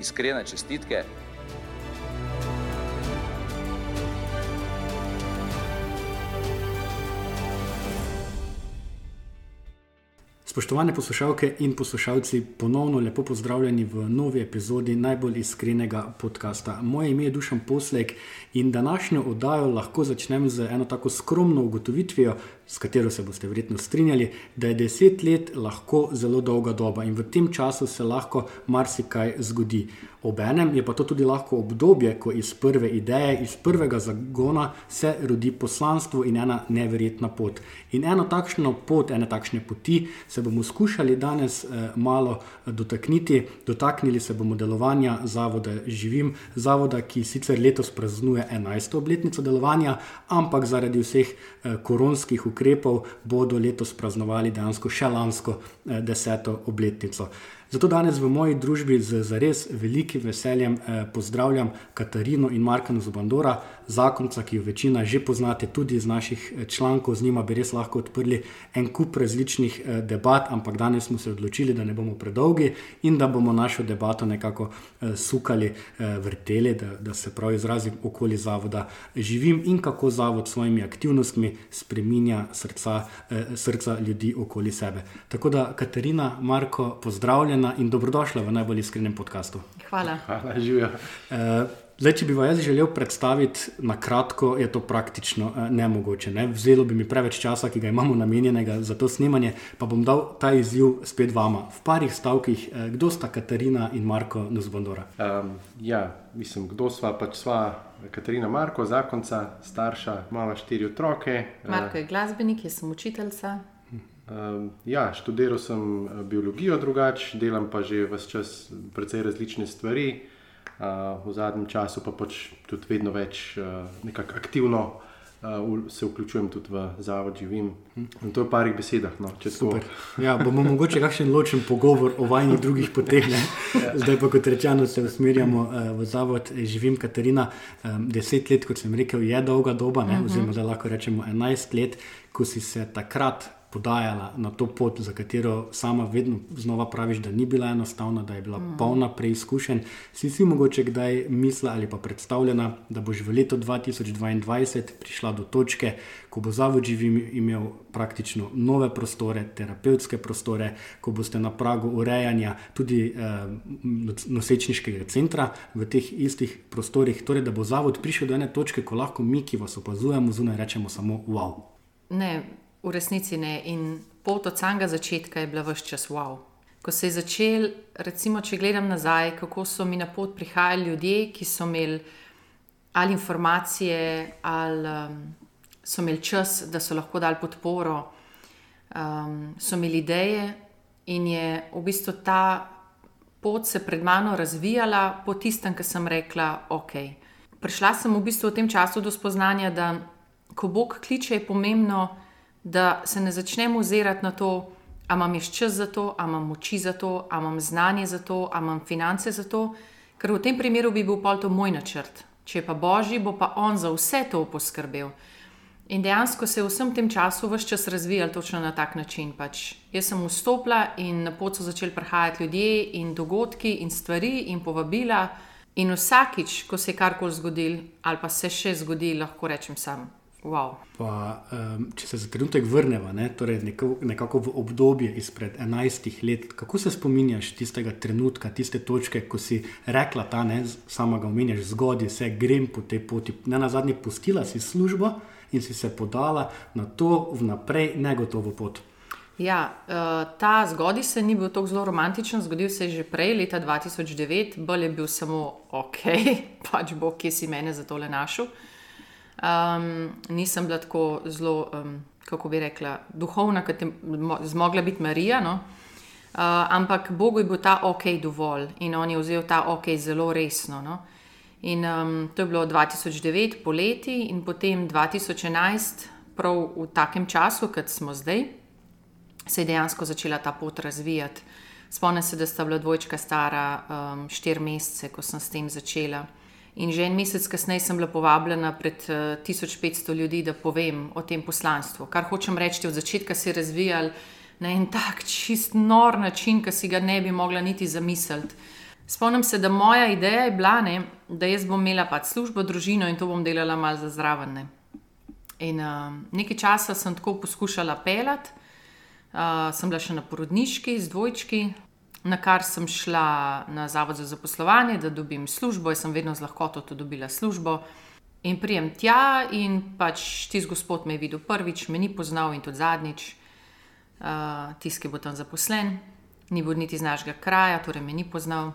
Iskrene čestitke. Spoštovane poslušalke in poslušalci, ponovno lepo pozdravljeni v novi epizodi najbolj iskrenega podcasta. Moje ime je Dušan Poslek in današnjo oddajo lahko začnem z eno tako skromno ugotovitvijo, s katero se boste verjetno strinjali, da je deset let lahko zelo dolga doba in v tem času se lahko marsikaj zgodi. Obenem je pa to tudi lahko obdobje, ko iz prve ideje, iz prvega zagona se rodi poslanstvo in ena neverjetna pot. In eno takšno pot, ene takšne poti se bomo skušali danes eh, malo dotakniti. Dotaknili se bomo delovanja zavoda Živim, zavoda, ki sicer letos praznuje 11. obletnico delovanja, ampak zaradi vseh eh, koronskih ukrepov bodo letos praznovali dejansko še lansko eh, deseto obletnico. Zato danes v moji družbi z zares velikim veseljem eh, pozdravljam Katarino in Marka Zubandora, zakonca, ki jo večina že poznate tudi iz naših eh, člankov, z njima bi res lahko odprli en kup različnih eh, debat, ampak danes smo se odločili, da ne bomo predolgi in da bomo našo debato nekako eh, sukali, eh, vrteli, da, da se prav izrazim okoli zavoda živim in kako zavod s svojimi aktivnostmi spreminja srca, eh, srca ljudi okoli sebe. Tako da, Katarina, Marko, pozdravljena in dobrodošla v najbolj iskrenem podkastu. Hvala. Hvala, živijo. Eh, Zdaj, če bi vam jaz želel predstaviti na kratko, je to praktično eh, nemogoče. Ne? Vzelo bi mi preveč časa, ki ga imamo namenjenega za to snemanje, pa bom dal ta izziv spet vama. V parih stavkih, eh, kdo sta Katarina in Marko Nuzbondora? Um, ja, mislim, kdo sva pač sva. Katarina Marko, zakonca, starša, mala štiri otroke. Marko je glasbenik, jaz sem učiteljica. Um, ja, študiral sem eh, biologijo drugače, delam pa že vse čas precej različne stvari. Uh, v zadnjem času pa pač tudi vedno več uh, aktivno uh, se vključujem tudi v zavod živim. In to je v parih besedah. No, ja, bomo mogoče kakšen ločen pogovor o vajnih drugih poteh. Zdaj pa kot rečeno se usmerjamo uh, v zavod živim Katarina. Um, deset let, kot sem rekel, je dolga doba, ne, -huh. oziroma da lahko rečemo enajst let, ko si se takrat podajala na to pot, za katero sama vedno znova praviš, da ni bila enostavna, da je bila mm. polna preizkušenj. Si si mogoče kdaj mislila ali pa predstavljena, da boš v letu 2022 prišla do točke, ko bo zavod živim imel praktično nove prostore, terapevtske prostore, ko boste na pragu urejanja tudi eh, nosečniškega centra v teh istih prostorih, torej da bo zavod prišel do ene točke, ko lahko mi, ki vas opazujemo zunaj, rečemo samo wow. Ne, v resnici ne. In pot od samega začetka je bila vse čas wow. Ko se je začel, recimo, če gledam nazaj, kako so mi na pot prihajali ljudje, ki so imeli ali informacije, ali um, so imeli čas, da so lahko dali podporo, um, so imeli ideje, in je v bistvu ta pot se pred mano razvijala po tistem, ki sem rekla, ok. Prišla sem v bistvu v tem času do spoznanja, da ko Bog kliče, je pomembno, da se ne začnemo ozirati na to, ali imam jaz čas za to, ali imam moči za to, ali imam znanje za to, ali imam finance za to, ker v tem primeru bi bil pol to moj načrt. Če je pa božji, bo pa on za vse to poskrbel. In dejansko se je v vsem tem času vse čas razvijal točno na tak način. Pač jaz sem vstopila in na pot so začeli prihajati ljudje in dogodki in stvari in povabila. In vsakič, ko se je karkoli zgodil, ali pa se še zgodi, lahko rečem sam, Wow. Pa, um, če se za trenutek vrnemo, ne, torej neko, nekako v obdobje izpred 11 let, kako se spominjaš tistega trenutka, tiste točke, ko si rekla, ta ne, sama ga omenjaš, zgodaj se grem po tej poti. Ne na zadnji, pustila si službo in si se podala na to vnaprej negotovo pot. Ja, uh, ta zgodaj se ni bil tako zelo romantičen, zgodil se je že prej, leta 2009, bolj je bil samo ok, pač bo, kje si mene za tole našel. Um, nisem bila tako zelo, um, kako bi rekla, duhovna, kot je zmogla biti Marija. No? ampak Bogu je bil ta ok dovolj in on je vzel ta ok zelo resno. No? In um, to je bilo 2009, poleti, in potem 2011, prav v takem času, kot smo zdaj, se je dejansko začela ta pot razvijati. Spomnim se, da sta bila dvojčka stara um, štiri mesece, ko sem s tem začela. In že en mesec kasneje sem bila povabljena pred uh, 1500 ljudi, da povem o tem poslanstvu. Kar hočem reči, od začetka se je razvijal na en tak čist nor način, ki si ga ne bi mogla niti zamisliti. Spomnim se, da moja ideja je bila, ne, da jaz bom imela pač službo, družino in to bom delala malo za zdravljenje. In uh, nekaj časa sem tako poskušala pelati, uh, sem bila še na porodniški z dvojčki, na kar sem šla na Zavod za zaposlovanje, da dobim službo. Jaz sem vedno z lahkoto to dobila službo. In prijem tja, in pač tisti gospod me je videl prvič, me ni poznal in tudi zadnjič, uh, tisti, ki bo tam zaposlen, ni bil niti z našega kraja, torej me ni poznal,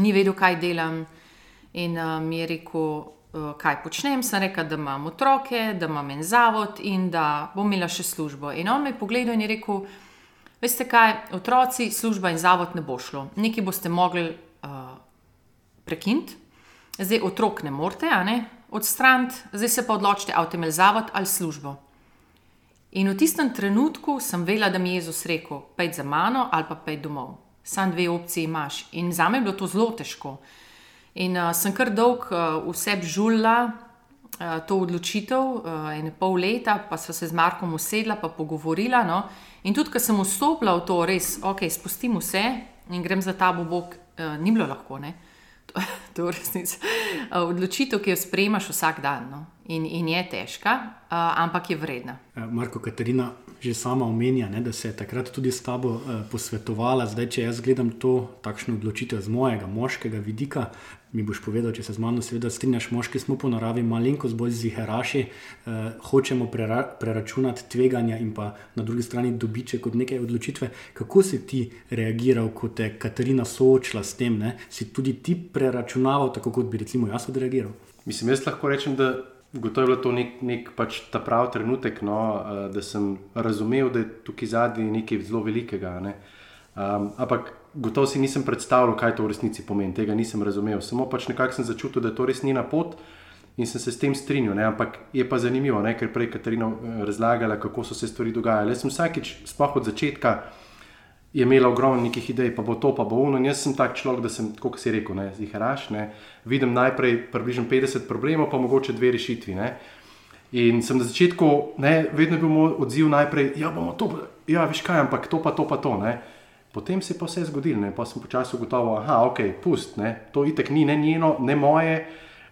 ni vedel, kaj delam. In uh, mi je rekel, uh, kaj počnem. Sem rekel, da imam otroke, da imam en zavod in da bom imela še službo. In on me je pogledal in je rekel, veste kaj, otroci, služba in zavod ne bo šlo. Nekaj boste mogli uh, prekiniti, zdaj otrok ne morete, a ne odstraniti, zdaj se pa odločite, ali boste imeli zavod ali službo. In v tistem trenutku sem vedela, da mi je Jezus rekel: Pej za mano ali pa pej domov. Sam dve opcije imaš. In za me je bilo to zelo težko. In uh, sem kar dolg uh, vse žulila uh, to odločitev, uh, ene pol leta, pa sva se z Markom usedla in pogovorila. No? In tudi, ko sem vstopila v to, res, ok, spustim vse in grem za ta bog, uh, ni bilo lahko. Ne? To, to je resnica. Uh, odločitev, ki jo sprejmaš vsak dan. No? In, in je težka, uh, ampak je vredna. Marko Katarina že sama omenja, ne, da se je takrat tudi s tabo uh, posvetovala. Zdaj, če jaz gledam to takšno odločitev z mojega moškega vidika, mi boš povedal, če se z mano seveda strinjaš, moški smo po naravi malenkost bolj ziheraši, uh, hočemo prera preračunati tveganja in pa na drugi strani dobiček od neke odločitve. Kako si ti reagiral, ko te Katarina soočila s tem? Ne? Si tudi ti preračunaval, tako kot bi recimo jaz odreagiral? Mislim, jaz lahko rečem, da Gotovo je bilo to nek, nek pač ta pravi trenutek, no, uh, da sem razumel, da je tukaj zadnji nekaj zelo velikega. Ne. Um, ampak gotovo si nisem predstavljal, kaj to v resnici pomeni. Tega nisem razumel. Samo pač nekako sem začutil, da to res njena pot in sem se s tem strinjal. Ne. Ampak je pa zanimivo, ne, ker prej Katarina eh, razlagala, kako so se stvari dogajale. Jaz sem vsakič, sploh od začetka je imela ogromno nekih idej, pa bo to, pa bo uno. Jaz sem tak človek, da sem, kot si rekel, ziharaš. Vidim najprej približno 50 problemov, pa mogoče dve rešitvi. Ne? In sem na začetku, ne, vedno je bil moj odziv najprej, ja, bomo to, ja, veš kaj, ampak to pa to pa to. Ne? Potem se je pa vse zgodilo, ne? pa sem počasi ugotovil, da ok, pust, ne? to itek ni ne njeno, ne moje.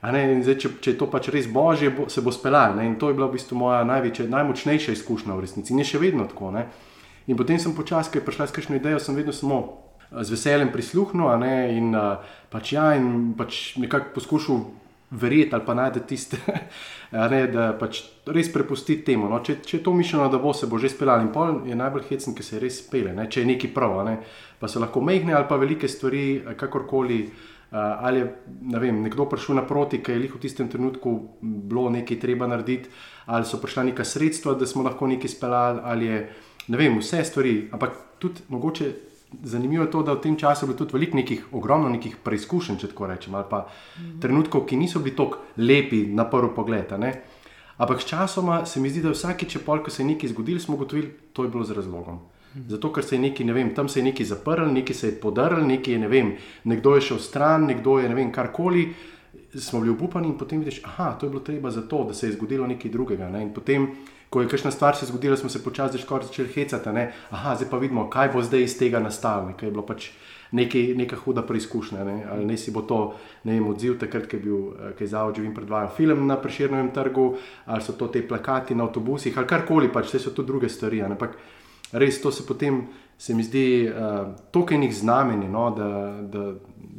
Ne, zdaj, če, če je to pač res božje, bo, se bo speljalo. In to je bila v bistvu moja največja, najmočnejša izkušnja v resnici. In je še vedno tako. Ne? In potem sem počasi, ko je prišla s kakšno idejo, sem vedno samo z veseljem prisluhnil ne, in, uh, pač, ja, in pač nekako poskušal verjeti ali pa najti tiste, ne, da pač res prepustiti temu. No. Če, če je to mišljeno, da bo se bo že speljal in pol, je najbolj hecen, ki se res spele, ne, če je neki prav, ne, pa so lahko mehne ali pa velike stvari, kakorkoli. Uh, ali je ne vem, nekdo prišel naproti, ki je jih v tistem trenutku bilo nekaj treba narediti, ali so prišla neka sredstva, da smo lahko nekaj speljali, ali je ne vem, vse stvari. Ampak tudi mogoče zanimivo je to, da v tem času je bilo tudi veliko nekih, ogromno nekih preizkušenj, če tako rečem, ali pa mhm. trenutkov, ki niso bili tako lepi na prvi pogled. Ampak sčasoma se mi zdi, da vsake čepol, ko se je nekaj zgodilo, smo ugotovili, da je bilo z razlogom. Mhm. Zato, ker se je nekaj, ne vem, tam se je nekaj zaprl, nekaj se je podrl, nekaj je, ne vem, nekdo je šel stran, nekdo je, ne vem, karkoli. Smo bili upani in potem vidiš, da je bilo treba za to, da se je zgodilo nekaj drugega. Ne? In potem ko je kakšna stvar se zgodila, smo se počasi začeli hecati. Ne? Aha, zdaj pa vidimo, kaj bo zdaj iz tega nastalo. Kaj je bilo pač nekaj, neka huda preizkušnja. Ne? Ali ne si bo to ne vem, odziv takrat, ko je bil kaj zavod, živim predvajal film na preširnem trgu, ali so to te plakati na avtobusih, ali karkoli pač, vse so to druge stvari. Ampak res to se potem. Se mi zdi uh, toliko enih znameni, no, da, da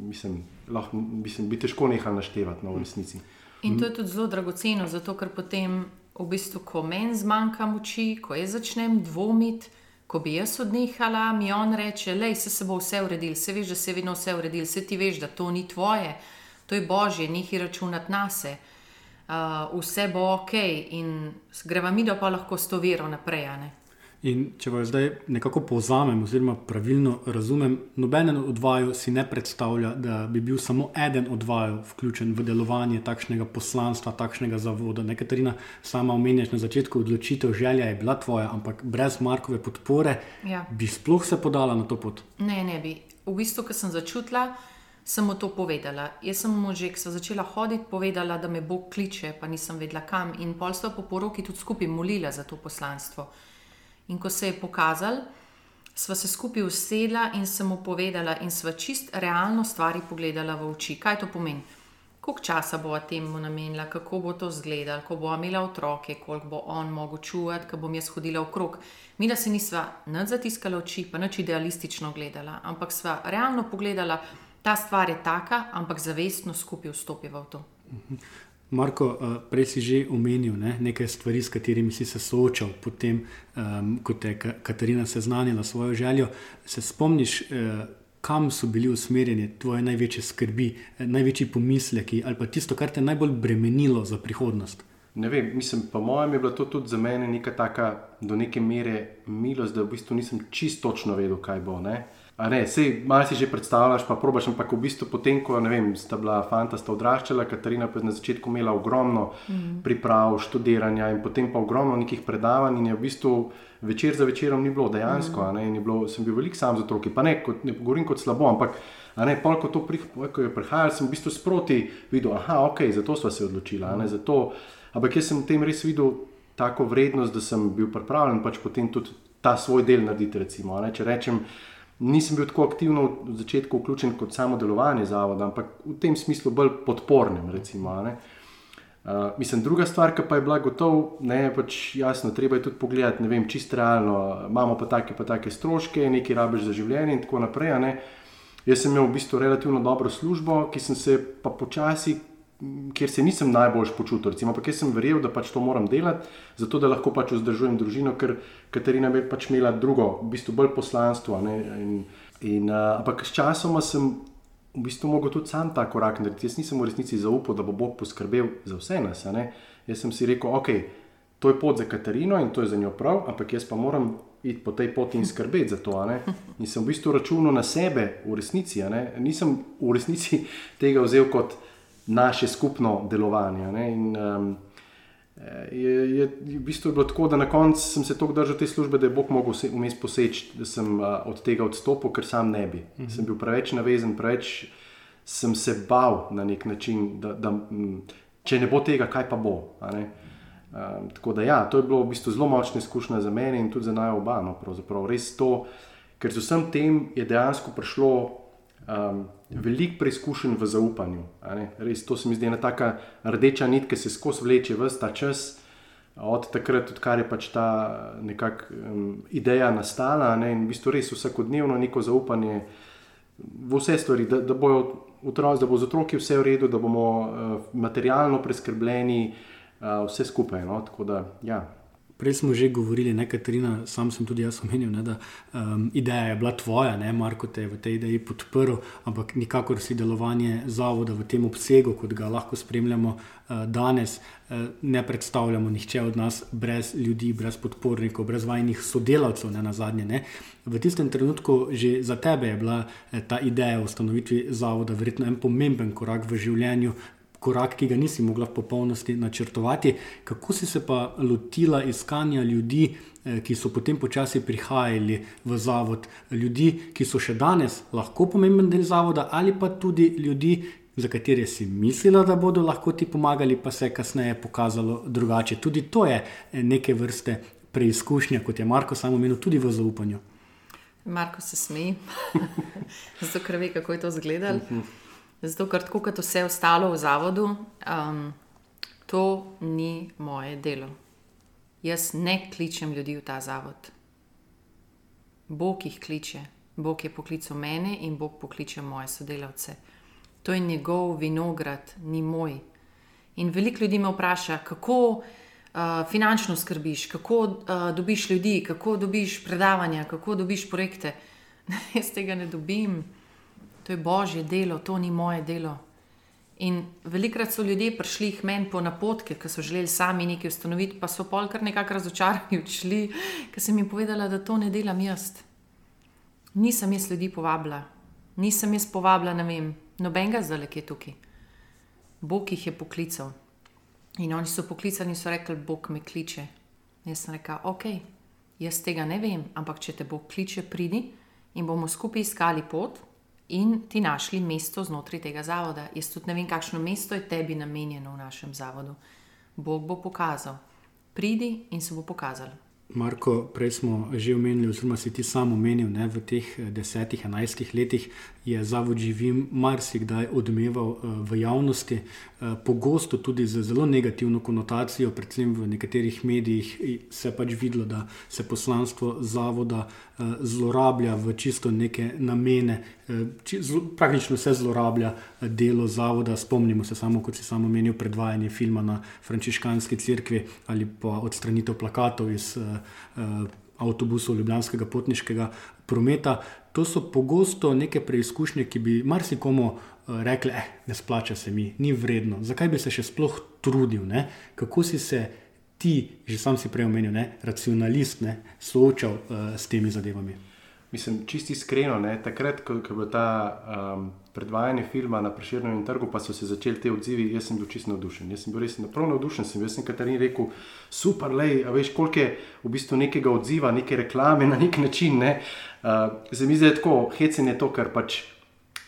mislim, lahko, mislim, bi težko nehal naštevati no, v resnici. In to je tudi zelo dragoceno, zato ker potem v bistvu, ko meni zmanjka moči, ko jaz začnem dvomiti, ko bi jaz odnehala, mi on reče: Lej, se, se bo vse uredil, se veš, da se je vedno vse uredil, se ti veš, da to ni tvoje, to je božje, nihi računati na se. Uh, vse bo ok, in greva mi, da pa lahko s to vero naprej. In če vas zdaj nekako povzamem, oziroma pravilno razumem, noben od vaju si ne predstavlja, da bi bil samo eden od vaju vključen v delovanje takšnega poslanstva, takšnega zavoda. Nekaterina sama omenjaš na začetku odločitev, želja je bila tvoja, ampak brez Markove podpore Ja. bi sploh se podala na to pot. Ne, ne bi. V bistvu, ko sem začutila, sem mu to povedala. Jaz sem mu že, ko sem začela hoditi, povedala, da me Bog kliče, pa nisem vedela kam. In pol sta po poroki tudi skupaj molila za to poslanstvo. In ko se je pokazal, sva se skupaj usedla in sem mu povedala, in sva čist realno stvari pogledala v oči. Kaj to pomeni? Koliko časa bo temu namenila, kako bo to izgledalo, ko bo imela otroke, koliko bo on mogel čuvati, ko bom jaz hodila okrog. Mi da se nisva nič zatiskala oči, pa nič idealistično gledala, ampak sva realno pogledala, ta stvar je taka, ampak zavestno skupaj vstopiva v to. Marko, eh, prej si že omenil ne, nekaj stvari, s katerimi si se soočal, potem, um, ko te je Ka- Katarina seznanila s svojo željo. Se spomniš, uh, kam so bili usmerjeni tvoje največje skrbi, eh, največji pomisleki ali pa tisto, kar te je najbolj bremenilo za prihodnost? Ne vem, mislim, po mojem je bila to tudi za mene neka taka do neke mere milost, da v bistvu nisem čisto točno vedel, kaj bo. Ne? A ne, sej malo si že predstavljaš, pa probaš, ampak v bistvu potem, ko vem, sta bila fanta, sta odraščala, Katarina pa je na začetku imela ogromno Mhm. priprav, študiranja in potem pa ogromno nekih predavanj in je v bistvu večer za večerom ni bilo dejansko, Mhm. a ne, in bilo, sem bil velik sam z otroki, pa ne, kot, ne govorim kot slabo, ampak ne, pol, ko, to prih, ko je prihajal, sem v bistvu sproti videl, aha, ok, zato sva se odločila, ne, zato, ampak jaz sem v tem res videl tako vrednost, da sem bil pripravljen pač potem tudi ta svoj del narediti, recimo, ne, če rečem, nisem bil tako aktivno v začetku vključen kot samo delovanje zavoda, ampak v tem smislu bolj podpornim, recimo, ne. Uh, mislim, druga stvar, ki pa je bila gotovo, ne, pač jasno, treba je tudi pogledati, ne vem, čisto realno, imamo pa take, pa take stroške, nekaj rabiš za življenje in tako naprej. Jaz sem imel v bistvu relativno dobro službo, ki sem se pa počasi, kjer se nisem najbolj počutil, recimo, ampak jaz sem verjel, da pač to moram delati, zato da lahko pač vzdržujem družino, ker Katarina je pač imela drugo, v bistvu bolj poslanstvo. ne, In, in, uh, ampak s časoma sem v bistvu mogel tudi sam ta korak narediti. Jaz nisem v resnici zaupal, da bo Bog poskrbel za vse nas. Jaz sem si rekel, ok, to je pot za Katarino in to je za njo prav, ampak jaz pa moram iti po tej poti in skrbeti za to. In sem v bistvu računal na sebe, v resnici. Nisem v resnici tega vzel kot naše skupno delovanje. ne. In, um, je, je v bistvu bilo tako, da na koncu sem se tako držal te službe, da je Bog mogel vmes poseči, da sem uh, od tega odstopil, ker sam ne bi. Mhm. Sem bil preveč navezen, preveč sem se bal na nek način, da, da m, če ne bo tega, kaj pa bo. Um, tako da ja, to je bilo v bistvu zelo močna izkušnja za mene in tudi za naj oba. No, pravzaprav. res to, ker z vsem tem je dejansko prišlo um, veliko preizkušenj v zaupanju. Res to se mi zdi ena taka rdeča nit, ki se skozi vleče vse ta čas. Od takrat, odkar je pač ta nekak, um, ideja nastala, ne, in v bistvu res vsakodnevno neko zaupanje v vse stvari, da, da, bojo otroci, da bo z otroki vse v redu, da bomo uh, materialno preskrbljeni, uh, vse skupaj. No? Tako da, ja. Prej smo že govorili, ne Katarina, sam sem tudi jaz omenil, ne, da um, ideja je bila tvoja, ne, Marko te je v tej ideji podprl, ampak nikakor si delovanje zavoda v tem obsegu, kot ga lahko spremljamo uh, danes, uh, ne predstavljamo nihče od nas brez ljudi, brez podpornikov, brez vajnih sodelavcev, ne na zadnje. Ne. V tistem trenutku že za tebe je bila eh, ta ideja o ustanovitvi zavoda verjetno en pomemben korak v življenju, korak, ki ga nisi mogla v popolnosti načrtovati. Kako si se pa lotila iskanja ljudi, eh, ki so potem počasi prihajali v zavod, ljudi, ki so še danes lahko pomemben del zavoda, ali pa tudi ljudi, za katere si mislila, da bodo lahko ti pomagali, pa se je kasneje pokazalo drugače. Tudi to je eh, neke vrste preizkušnja, kot je Marko samo omenil, tudi v zaupanju. Marko se smeji, zato ker ve, kako je to izgledalo. Zato, ker tako kot vse ostalo v zavodu, um, to ni moje delo. Jaz ne kličem ljudi v ta zavod. Bog jih kliče, Bog je poklical mene in Bog pokliče moje sodelavce. To je njegov vinograd, ni moj. In veliko ljudi me vpraša, kako uh, finančno skrbiš, kako uh, dobiš ljudi, kako dobiš predavanja, kako dobiš projekte. Jaz tega ne dobim. To je božje delo, to ni moje delo. In velikrat so ljudje prišli k meni po napotke, ki so želeli sami nekaj ustanoviti, pa so pol kar nekako razočarani odšli, ker sem jim povedala, da to ne delam jaz. Nisem jaz ljudi povabila, nisem jaz povabila, ne vem, nobenega zdaj, ki je tukaj. Bog jih je poklical. In oni so poklicali in so rekli, Bog me kliče. Jaz sem rekla, ok, jaz tega ne vem, ampak če te Bog kliče, pridi in bomo skupaj iskali pot in ti našli mesto znotraj tega zavoda. Jaz tudi ne vem, kakšno mesto je tebi namenjeno v našem zavodu. Bog bo pokazal. Pridi in se bo pokazal. Marko, prej smo že omenili, oziroma si ti sam omenil, da v teh desetih, enajstih letih je zavod živim marsikdaj odmeval v javnosti, pogosto tudi z zelo negativno konotacijo, predvsem v nekaterih medijih se pač videlo, da se poslanstvo zavoda zlorablja v čisto neke namene. Praktično se zlorablja delo zavoda. Spomnimo se samo, kot si samo omenil, predvajanje filma na Frančiškanski cerkvi ali pa odstranitev plakatov iz avtobusov Ljubljanskega potniškega prometa. To so pogosto neke preizkušnje, ki bi marsikomu rekli, da eh, ne splača se mi, ni vredno. Zakaj bi se še sploh trudil, ne? kako si se ti, že sam si prej omenil, ne? racionalist, ne? soočal uh, s temi zadevami? Mislim, čisti iskreno, ne? takrat, ko, ko je bilo ta um, predvajanje filma na Preširnem trgu, pa so se začeli te odzivi, jaz sem bil čisto navdušen. Jaz sem bil res prav navdušen. Sem, jaz sem Katarini rekel, super, lej, a veš, koliko je v bistvu nekega odziva, neke reklame na nek način. Ne? Uh, Za mi je tako, hecen je to, kar pač.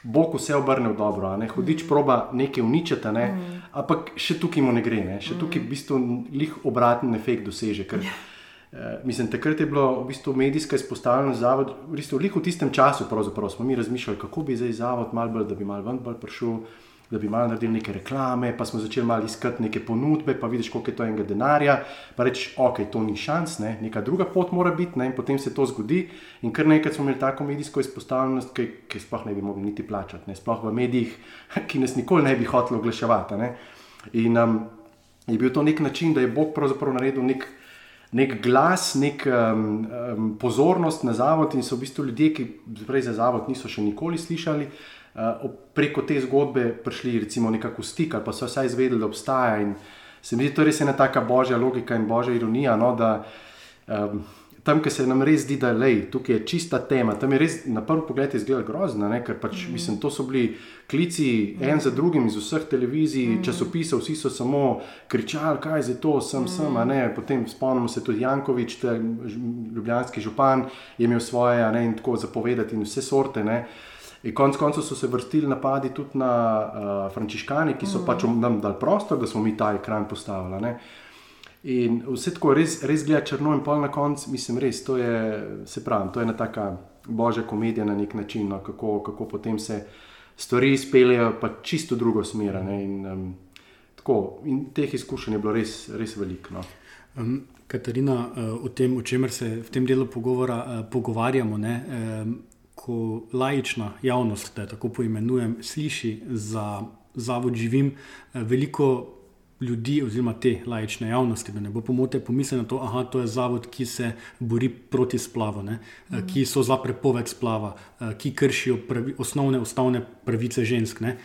Bog vse obrne v dobro, ne? hudič proba nekaj uničiti, ne? mm. ampak še tukaj mu ne gre, ne? še tukaj v bistvu lih obraten efekt doseže. Ker, yeah. Uh, mislim, takrat je bilo v bistvu medijska izpostavljenost zavod, v bistvu v tistem času smo mi razmišljali, kako bi zdaj zavod mal bolj, da bi mal ven bolj prišel da bi malo naredili neke reklame, pa smo začeli malo iskati neke ponudbe, pa vidiš, koliko je to enega denarja. Pa reči, ok, to ni šans, ne? neka druga pot mora biti, ne? in potem se to zgodi. In kar nekaj smo imeli tako medijsko izpostavljenost, ki, ki sploh ne bi mogli niti plačati, ne? sploh v medijih, ki nas nikoli ne bi hoteli oglaševati. Ne? In um, je bil to nek način, da je Bog pravzaprav naredil nek. Nek glas, nek um, um, pozornost na zavod, in so v bistvu ljudje, ki prej za zavod niso še nikoli slišali, uh, preko te zgodbe prišli recimo nekako v stik ali pa so vsaj izvedeli, da obstaja. In se mi zdi, da je to res ena taka božja logika in božja ironija. No, da, um, Tam, kjer se nam res zdi, da je tukaj je čista tema, tam je res na prvi pogled izgleda grozno, ne? ker pač, mm. mislim, to so bili klici mm. en za drugim iz vseh televizij, mm. časopisov, vsi so samo kričali, kaj je to, sem, mm. sem, a ne. Potem spomnimo se tudi Jankovič, ljubljanski župan, je imel svoje, ne in tako zapovedati in vse sorte. Ne? In konec koncev so se vrstili napadi tudi na uh, frančiškani, ki so mm. pač nam dali prostor, da smo mi ta ekran postavili. Ne? In vse tako res, res gleda črno in pol na koncu, mislim, res, to je, se pravi, to je ena taka božja komedija na nek način, no, kako, kako potem se stvari izpeljejo pa čisto drugo smer. In, um, in teh izkušenj je bilo res, res veliko. No. Um, Katarina, o tem, o čemer se v tem delu pogovora, uh, pogovarjamo, ne, um, ko laična javnost, da tako poimenujem, sliši za zavod živim, eh, veliko ljudi, oziroma te laične javnosti, da ne bo pomote, pomisli na to, da to je zavod, ki se bori proti splavu, ne, mm. ki so za prepoved splava, eh, ki kršijo pravi, osnovne ustavne pravice žensk. Ne.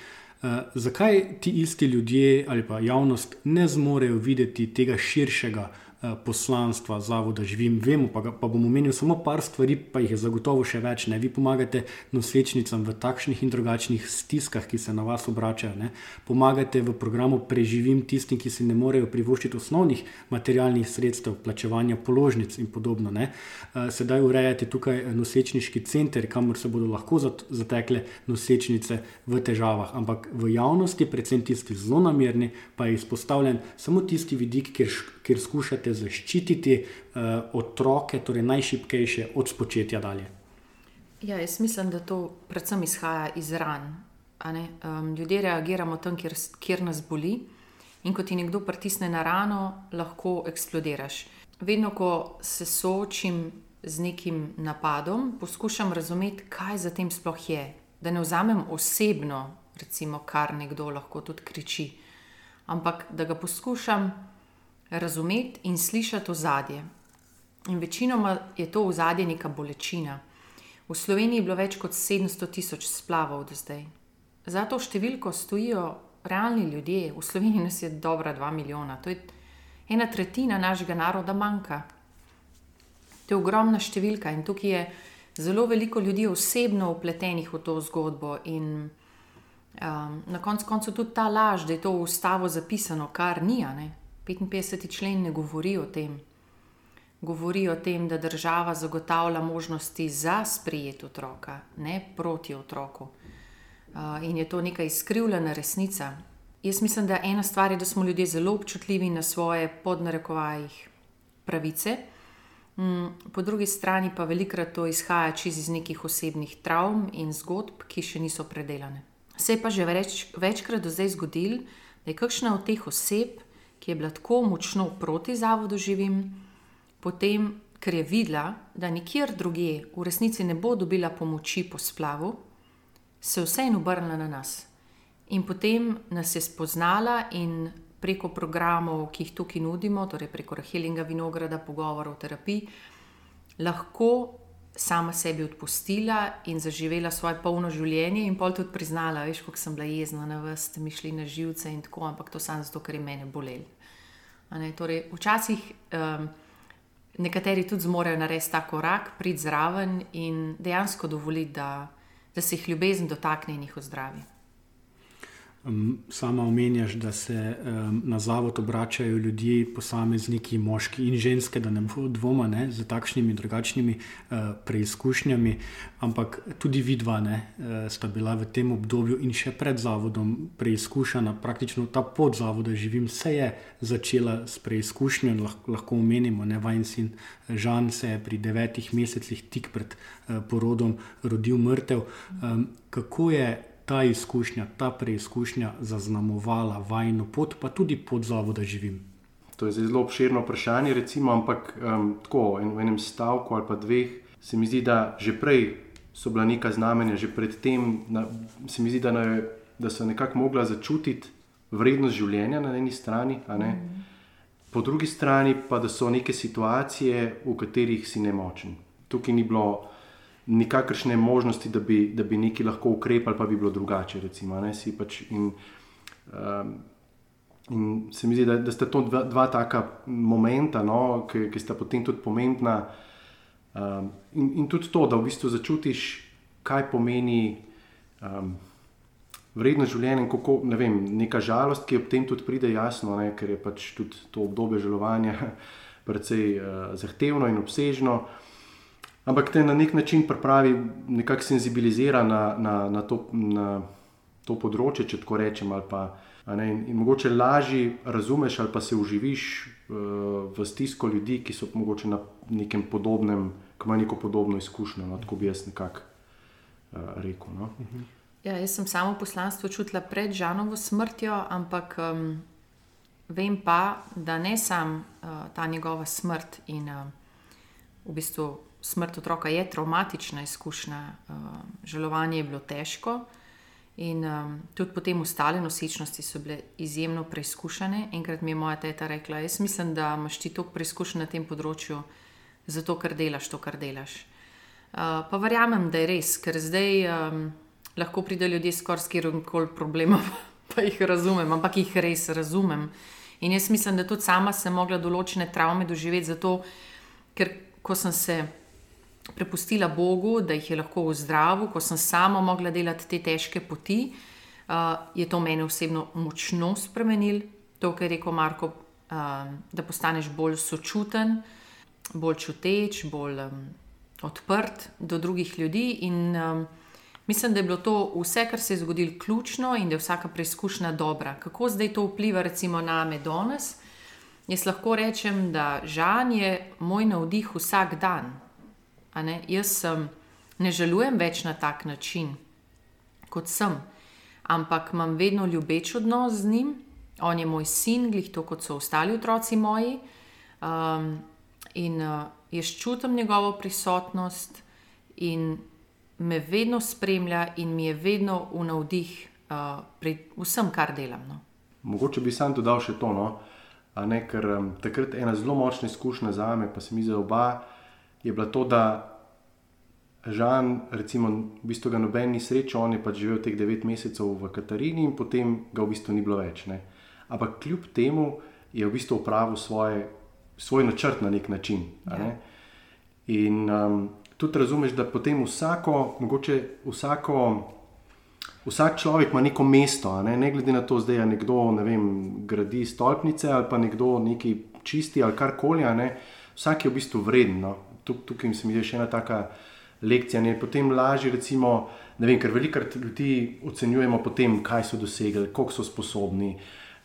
Zakaj ti isti ljudje ali pa javnost ne zmorejo videti tega širšega Eh, poslanstva zavoda živim, vemo pa, pa bom omenil samo par stvari, pa jih je zagotovo še več. Ne? Vi pomagate nosečnicam v takšnih in drugačnih stiskah, ki se na vas obračajo. Ne? Pomagate v programu Preživim tistim, ki si ne morejo privoščiti osnovnih materialnih sredstev, plačevanja položnic in podobno. Ne? Eh, sedaj urejate tukaj nosečniški center, kamor se bodo lahko zatekle nosečnice v težavah. Ampak v javnosti, predvsem tisti zelo namerni, pa je izpostavljen samo tisti vidik, kjer, kjer skušate zaščititi uh, otroke, torej najšipkejše, od spočetja dalje? Ja, jaz mislim, da to predvsem izhaja iz ran. Um, ljudje reagiramo tam, kjer, kjer nas boli. In ko ti nekdo pritisne na rano, lahko eksplodiraš. Vedno, ko se soočim z nekim napadom, poskušam razumeti, kaj za tem sploh je. Da ne vzamem osebno, recimo, kar nekdo lahko tudi kriči, ampak da ga poskušam razumeti in slišati ozadje. In večinoma je to ozadje neka bolečina. V Sloveniji je bilo več kot 700 tisoč splavov do zdaj. Za to številko stojijo realni ljudje. V Sloveniji nas je dobra dva milijona, to je ena tretjina našega naroda manjka. To je ogromna številka in tukaj je zelo veliko ljudi osebno upletenih v to zgodbo. In um, na koncu tudi ta laž, da je to v ustavo zapisano, kar ni. Ne? 55. člen ne govori o tem. Govori o tem, da država zagotavlja možnosti za sprijet otroka, ne proti otroku. In je to neka izkrivljena resnica. Jaz mislim, da ena stvar je, da smo ljudje zelo občutljivi na svoje podnarekovajih pravice, mm, po drugi strani pa velikrat to izhaja čez iz nekih osebnih travm in zgodb, ki še niso predelane. Se je pa že več, večkrat do zdaj zgodil, da je kakšna od teh oseb, ki je bila tako močno proti zavodu živim, potem, ker je videla, da nikjer drugje v resnici ne bo dobila pomoči po splavu, se vseeno obrnila na nas. In potem nas je spoznala in preko programov, ki jih tukaj nudimo, torej preko Rahelinga Vinograda, pogovorov, terapij, lahko sama sebi odpustila in zaživela svoje polno življenje, in pol tudi priznala, veš, kako sem bila jezna na vas, ste mi šli na živce in tako, ampak to samo zato, ker je mene bolel. Torej, včasih um, nekateri tudi zmorejo narediti ta korak, priti zraven in dejansko dovoliti, da, da se jih ljubezen dotakne in jih ozdravi. Sama omenjaš, da se um, na zavod obračajo ljudje, posamezniki, moški in ženske, da ne bo dvoma ne, z takšnimi in drugačnimi uh, preizkušnjami, ampak tudi vidva ne, uh, sta bila v tem obdobju in še pred zavodom preizkušena. Praktično ta pot zavoda živim se je začela s preizkušnjo lahko, lahko omenimo, da vajen sin Žan se je pri devetih mesecih tik pred uh, porodom rodil mrtev. Um, kako je ta izkušnja, ta preizkušnja zaznamovala vajno pot, pa tudi pod zavoda živim? To je zelo obširno vprašanje, recimo, ampak um, tako en, v enem stavku ali pa dveh se mi zdi, da že prej so bila neka znamenja, že predtem se mi zdi, da, ne, da so nekako mogla začutiti vrednost življenja na eni strani, mm. po drugi strani pa da so neke situacije, v katerih si nemočen. Tukaj ni bilo nikakršne možnosti, da bi, da bi neki lahko ukrepali, pa bi bilo drugače. Recimo, pač in, um, in se mi zdi, da, da sta to dva, dva taka momenta, no, ki, ki sta potem tudi pomembna. Um, in, in tudi to, da v bistvu začutiš, kaj pomeni um, vredno življenje, kako ne vem, neka žalost, ki ob tem tudi pride jasno, ne, ker je pač tudi to obdobje žalovanja precej uh, zahtevno in obsežno ampak te na nek način pripravi, nekako senzibilizira na, na, na, to, na to področje, če tako rečem. Pa, ne, in, in mogoče lažje razumeš ali pa se uživiš uh, v stisko ljudi, ki so morda na nekem podobnem, ki imajo neko podobno izkušnjo. No, tako bi jaz nekako uh, rekel. No. Ja, jaz sem samo poslanstvo čutila pred Žanovo smrtjo, ampak um, vem pa, da ne samo uh, ta njegova smrt in uh, v bistvu smrt otroka je traumatična izkušnja, uh, žalovanje je bilo težko. In um, tudi potem ostale nosečnosti so bile izjemno preizkušene. Enkrat mi je moja teta rekla: Jaz mislim, da imaš ti toliko preizkušenj na tem področju, zato ker delaš to, kar delaš. Uh, pa verjamem, da je res, ker zdaj um, lahko pride ljudje skoraj s kjerkoli problemom, pa jih razumem, ampak jih res razumem. In jaz mislim, da tudi sama sem mogla določene travme doživeti, zato ker ko sem se prepustila Bogu, da jih je lahko v zdravu, ko sem sama mogla delati te težke poti, uh, je to meni osebno močno spremenil. To, kar je rekel Marko, uh, da postaneš bolj sočuten, bolj čuteč, bolj um, odprt do drugih ljudi. In um, mislim, da je bilo to vse, kar se je zgodilo, ključno in da je vsaka preizkušnja dobra. Kako zdaj to vpliva, recimo, na me danes? Jaz lahko rečem, da žan je moj navdih vsak dan. Jaz um, ne želujem več na tak način, kot sem, ampak imam vedno ljubeč odnos z njim. On je moj sin, glih to, kot so ostali otroci moji. Um, in uh, jaz čutim njegovo prisotnost in me vedno spremlja, in mi je vedno v navdih uh, pri vsem, kar delam. No. Mogoče bi sam dodal še to, no? ne, ker um, takrat ena zelo močna izkušnja za me, pa se mi za oba je bila to, da Žan, recimo, v bistvu ga noben ni srečal, on je pač živel teh devet mesecev v Katarini in potem ga v bistvu ni bilo več. Ne. Ampak kljub temu je v bistvu upravil svoje, svoj načrt na nek način. Ja. Ne. In um, tudi razumeš, da potem vsako, mogoče vsako. Vsak človek ima neko mesto, ne, ne glede na to, da je nekdo ne vem, gradi stolpnice ali pa nekdo nekaj čisti ali karkoli. Vsak je v bistvu vreden. No. Tukaj se mi je še ena taka lekcija. Ne. Potem lažje, recimo, vem, ker velikokrat ljudi ocenjujemo po tem, kaj so dosegli, koliko so sposobni,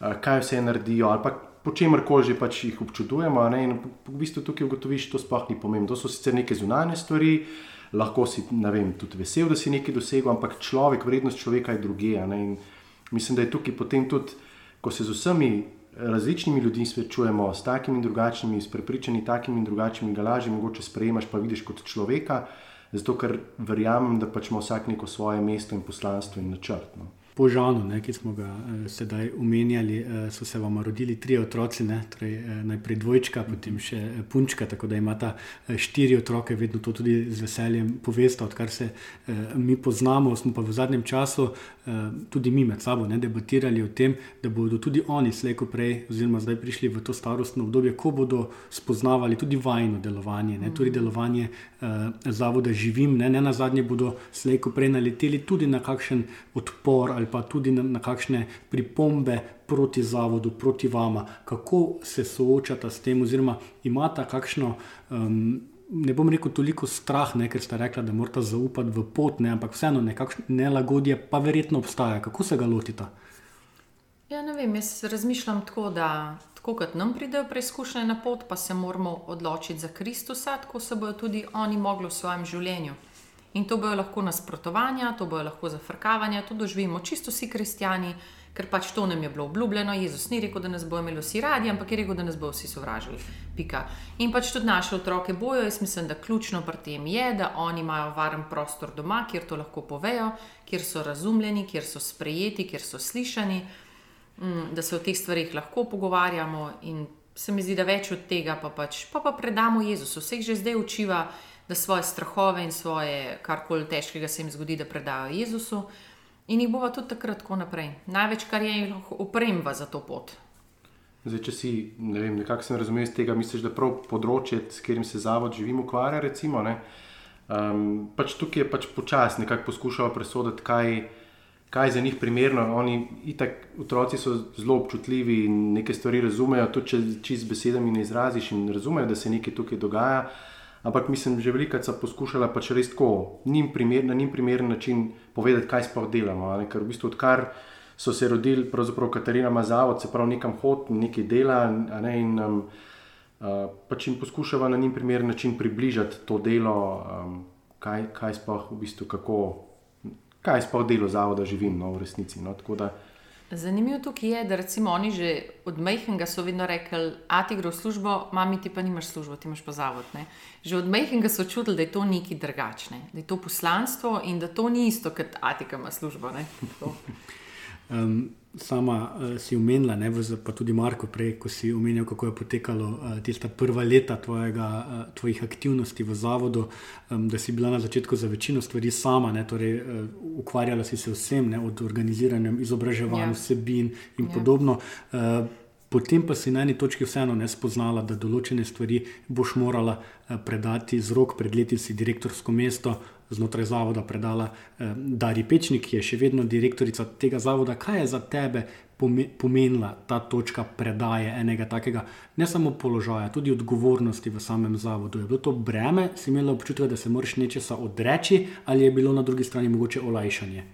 kaj vse naredijo. Ali pa po čemer koli že pač jih občudujemo. In v bistvu tukaj ugotoviš, da to sploh ni pomembno. To so sicer neke zunanje stvari. Lahko si vem, tudi vesel, da si nekaj dosegel, ampak človek, vrednost človeka je druge. Mislim, da je tukaj potem tudi, ko se z vsemi različnimi ljudmi srečujemo, s takimi in drugačnimi, s prepričanji takimi in drugačnimi, ga lažje mogoče sprejemaš, pa vidiš kot človeka zato ker verjamem, da pač ima vsak neko svoje mesto in poslanstvo in načrt. No. Po Žanu, ne, ki smo ga eh, sedaj omenjali, eh, so se vam rodili tri otroci, ne, torej, eh, najprej dvojčka, potem še eh, punčka, tako da imata eh, štiri otroke, vedno to tudi z veseljem poveste, odkar se eh, mi poznamo. Smo pa v zadnjem času eh, tudi mi med sabo ne, debatirali o tem, da bodo tudi oni slejko prej, oziroma zdaj prišli v to starostno obdobje, ko bodo spoznavali tudi vajno delovanje, ne, tudi delovanje eh, zavoda živim, ne, ne na zadnje bodo slejko prej naleteli tudi na kakšen odpor ali pa tudi na, na kakšne pripombe proti zavodu, proti vama, kako se soočata s tem, oziroma imata kakšno. Um, Ne bom rekel toliko strah, ne, ker ste rekli, da morate zaupati v pot, ne, ampak vseeno nekakšno nelagodje pa verjetno obstaja. Kako se ga lotite? Ja, ne vem, jaz razmišljam tako, da tako kot nam pridejo preizkušnje na pot, pa se moramo odločiti za Kristusa, tako se bodo tudi oni mogli v svojem življenju. In to bojo lahko nasprotovanja, to bojo lahko zafrkavanja, to doživimo čisto vsi kristijani, ker pač to nam je bilo obljubljeno. Jezus ni rekel, da nas bojo imeli vsi radi, ampak je rekel, da nas bojo vsi sovražili. Pika. In pač tudi naše otroke bojo. Jaz mislim, da ključno pri tem je, da oni imajo varen prostor doma, kjer to lahko povejo, kjer so razumljeni, kjer so sprejeti, kjer so slišani, mm, da se o teh stvarih lahko pogovarjamo. In se mi zdi, da več od tega pa pač pa, pa predamo Jezusu. Vseh že zdaj učiva da svoje strahove in svoje karkoli težkega se jim zgodi, da predajo Jezusu. In jih bova tudi takrat tako naprej. Največ, kar je, jih lahko opremva za to pot. Zdaj, če si, ne vem, nekako sem razumel iz tega, misliš, da prav področje, s katerim se zavod živim, ukvarja, recimo, um, pač tukaj je pač počasi nekako poskušal presoditi, kaj, kaj je za njih primerno. Oni, itak, otroci so zelo občutljivi in neke stvari razumejo, tudi če čist z besedami ne izraziš in razumejo, da se nekaj tukaj dogaja. Ampak mislim, že veliko so poskušali pač res tako, njim primer, na njim primeren način povedati, kaj sploh delamo. Ker v bistvu odkar so se rodili, pravzaprav Katarina ima zavod, se pravi nekam hod, nekaj dela. Ne? In um, uh, pač jim poskušava na njim primeren način približati to delo, um, kaj, kaj sploh v bistvu, kako, kaj sploh delo zavoda živim no, v resnici. No? Tako da Zanimivo tukaj je, da recimo oni že od majhnega so vedno rekli, a ti gre v službo, mami ti pa nimaš službo, ti imaš pa zavod. Ne? Že od majhnega so čutili, da je to nekaj drugačne, da je to poslanstvo in da to ni isto, kot Atika ima službo. Um, sama uh, si umenila, ne, pa tudi Marko, prej, ko si omenil, kako je potekalo uh, tista prva leta tvojega, uh, tvojih aktivnosti v zavodu, um, da si bila na začetku za večino stvari sama, ne, torej uh, ukvarjala si se vsem, ne, od organiziranja, izobraževanja, ja. vsebin in ja. podobno. Uh, Potem pa si na eni točki vseeno ne spoznala, da določene stvari boš morala predati z rok, pred leti si direktorsko mesto, znotraj zavoda predala eh, Dari Pečnik, ki je še vedno direktorica tega zavoda. Kaj je za tebe pomenila ta točka predaje enega takega, ne samo položaja, tudi odgovornosti v samem zavodu? Je bilo to breme, si imela občutek, da se moraš nečesa odreči, ali je bilo na drugi strani mogoče olajšanje?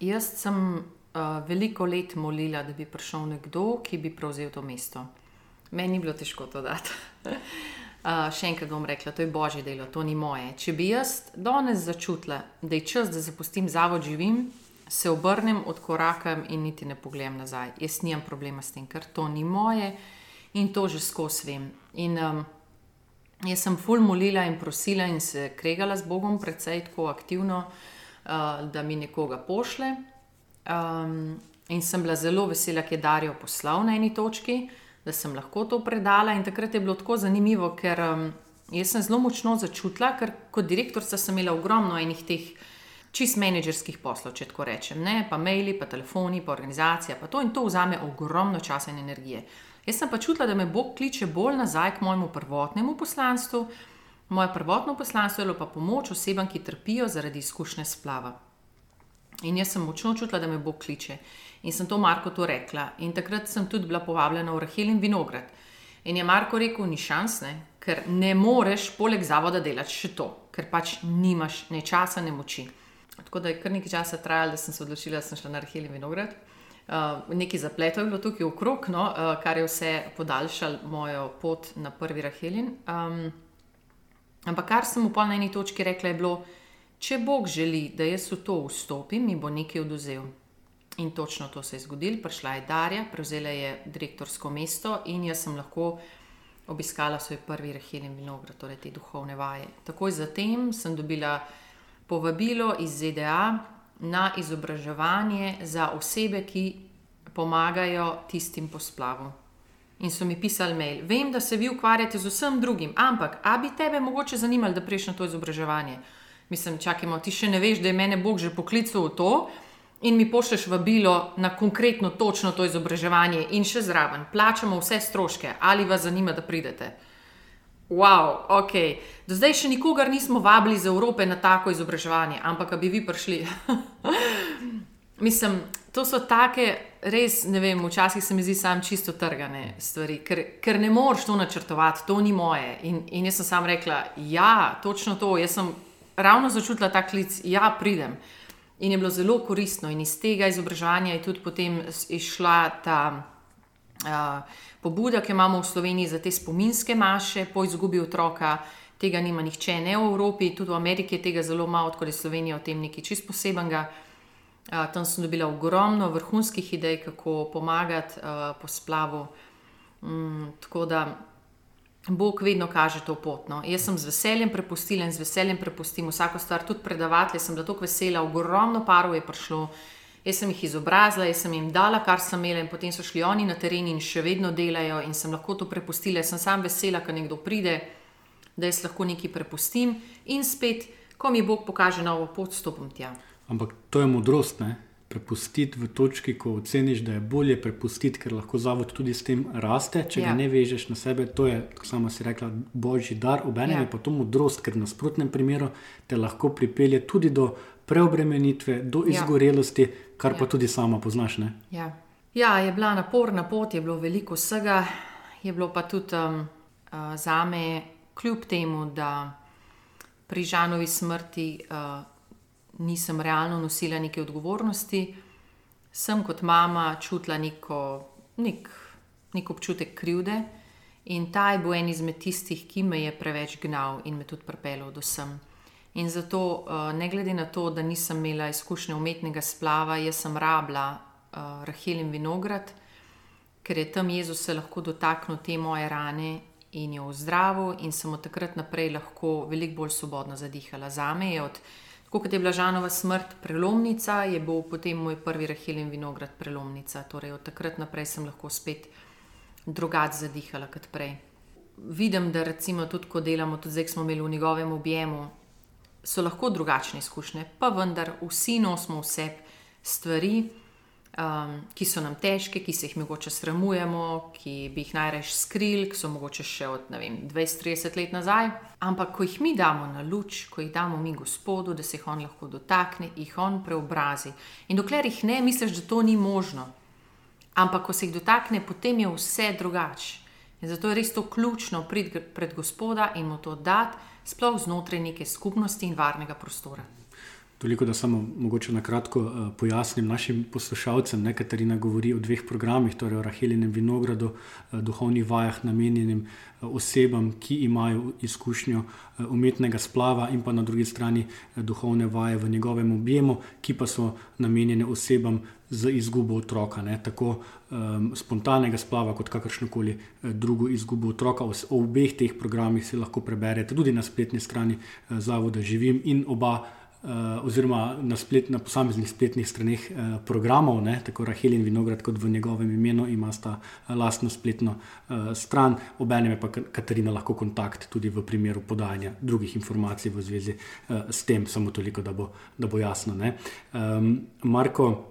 Jaz sem uh, veliko let molila, da bi prišel nekdo, ki bi prevzel to mesto. Meni je bilo težko to dati. Uh, še enkrat bom rekla, to je božje delo, to ni moje. Če bi jaz danes začutila, da je čas, da zapustim zavod, živim, se obrnem, odkorakam in niti ne pogledam nazaj. Jaz nimam problema s tem, ker to ni moje in to že skozi vem. In um, jaz sem ful molila in prosila in se kregala z Bogom, predvsej tako aktivno, uh, da mi nekoga pošle. Um, in sem bila zelo vesela, ker je Darijo poslal na eni točki da sem lahko to predala. In takrat je bilo tako zanimivo, ker um, Jaz sem zelo močno začutila, ker kot direktorica sem imela ogromno enih teh čist menedžerskih poslov, če tako rečem, ne? pa maili, pa telefoni, pa organizacija, pa to in to vzame ogromno časa in energije. Jaz sem pa čutila, da me Bog kliče bolj nazaj k mojemu prvotnemu poslanstvu. Moje prvotno poslanstvo je bilo pa pomoč osebam, ki trpijo zaradi izkušnje splava. In jaz sem močno čutila, da me Bog kliče. In sem to Marko to rekla. In takrat sem tudi bila povabljena v Rahel in Vinograd. In je Marko rekel: ni šans, ne? ker ne moreš poleg zavoda delati še to, ker pač nimaš ne časa, ne moči. Tako da je kar nekaj časa trajalo, da sem se odločila, da sem šla na Rahel in Vinograd. Uh, nekaj zapletov je bilo tukaj okrog, no, uh, kar je vse podaljšalo mojo pot na prvi Rahelin. Um, ampak kar sem v polni točki rekla, je bilo, če Bog želi, da jaz v to vstopim, mi bo nekaj oduzel. In točno to se je zgodilo. Prišla je Darja, prevzela je direktorsko mesto in jaz sem lahko obiskala svoj prvi Rahelin Vinograd, torej te duhovne vaje. Takoj zatem sem dobila povabilo iz ZDA na izobraževanje za osebe, ki pomagajo tistim po splavu. In so mi pisali mail, vem, da se vi ukvarjate z vsem drugim, ampak a bi tebe mogoče zanimalo, da prejš na to izobraževanje? Mislim, čakajmo, ti še ne veš, da je mene Bog že poklical v to in mi pošleš vabilo na konkretno, točno to izobraževanje in še zraven, plačamo vse stroške, ali vas zanima, da pridete. Wow, ok. Do zdaj še nikogar nismo vabili iz Evrope na tako izobraževanje, ampak bi vi prišli. Mislim, to so take, res ne vem, včasih se mi zdi sam čisto trgane stvari, ker, ker ne moreš to načrtovati, to ni moje. In, in jaz sem sam rekla, ja, točno to. Jaz sem ravno začutila ta klic, ja, pridem. In je bilo zelo koristno, in iz tega izobraževanja je tudi potem išla ta. Uh, pobuda, ki imamo v Sloveniji za te spominske maše po izgubi otroka. Tega nima nihče, ne v Evropi, tudi v Ameriki je tega zelo malo, kot je Slovenija o tem nekaj čist posebenega. Uh, tam sem dobila ogromno vrhunskih idej, kako pomagati uh, po splavu. Um, tako da Bog vedno kaže to pot. No. Jaz sem z veseljem prepustila in z veseljem prepustim vsako stvar, tudi predavatelj, sem bila tako vesela, ogromno parov je prišlo. Jaz sem jih izobrazila, jaz sem jim dala, kar sem imela, in potem so šli oni na teren in še vedno delajo, in sem lahko to prepustila. Jaz sem sam vesela, ko nekdo pride, da jaz lahko nekaj prepustim in spet, ko mi Bog pokaže novo pot, stopim tja. Ampak to je modrost, ne? Prepustiti v točki, ko oceniš, da je bolje prepustiti, ker lahko zavod tudi s tem raste. Če ja. ga ne vežeš na sebe, to je, kot sama si rekla, božji dar, obenem ja. je pa to modrost, ker v nasprotnem primeru te lahko pripelje tudi do preobremenitve, do ja. izgorelosti, ja. kar ja. pa tudi sama poznaš. Ja. ja, je bila naporna pot, je bilo veliko vsega, je bilo pa tudi um, uh, za me, kljub temu, da pri Žanovi smrti. Uh, nisem realno nosila neke odgovornosti, sem kot mama čutila neko, nek, nek občutek krivde in ta je bil en izmed tistih, ki me je preveč gnal in me tudi pripeljal do sem. In zato, eh, ne glede na to, da nisem imela izkušnje umetnega splava, jaz sem rabila uh, Rahel in Vinograd, ker je tam Jezus se lahko dotaknil te moje rane in jo zdravil, in sem od takrat naprej lahko veliko bolj svobodno zadihala. Za me je od Tako kot je bila Žanova smrt prelomnica, je bil potem moj prvi Rahel in Vinograd prelomnica. Torej, od takrat naprej sem lahko spet drugače zadihala kot prej. Vidim, da recimo tudi, ko delamo, tudi zdaj smo imeli v njegovem objemu, so lahko drugačne izkušnje, pa vendar vsi nosimo vse stvari, um, ki so nam težke, ki se jih mogoče sramujemo, ki bi jih najraje skrili, ki so mogoče še od 20-30 let nazaj. Ampak, ko jih mi damo na luč, ko jih damo mi Gospodu, da se jih on lahko dotakne, jih on preobrazi. In dokler jih ne, misliš, da to ni možno. Ampak, ko se jih dotakne, potem je vse drugače. In zato je res to ključno priti pred Gospoda in mu to dati, sploh znotraj neke skupnosti in varnega prostora. Toliko, da samo mogoče na kratko uh, pojasnim našim poslušalcem. Katarina govori o dveh programih, torej o Rahelinem vinogradu, uh, duhovnih vajah, namenjenim uh, osebam, ki imajo izkušnjo uh, umetnega splava, in pa na drugi strani uh, duhovne vaje v njegovem objemu, ki pa so namenjene osebam z izgubo otroka, ne? tako um, spontanega splava, kot kakršnokoli uh, drugo izgubo otroka. O, o obeh teh programih si lahko preberete tudi na spletni strani uh, Zavoda Živim in oba oziroma na, splet, na posameznih spletnih straneh uh, programov, ne, tako Rahel in Vinograd, kot v njegovem imenu, ima sta lastno spletno uh, stran, obenem je pa Katarina lahko kontakt tudi v primeru podajanja drugih informacij v zvezi uh, s tem, samo toliko, da bo, da bo jasno. Um, Marko,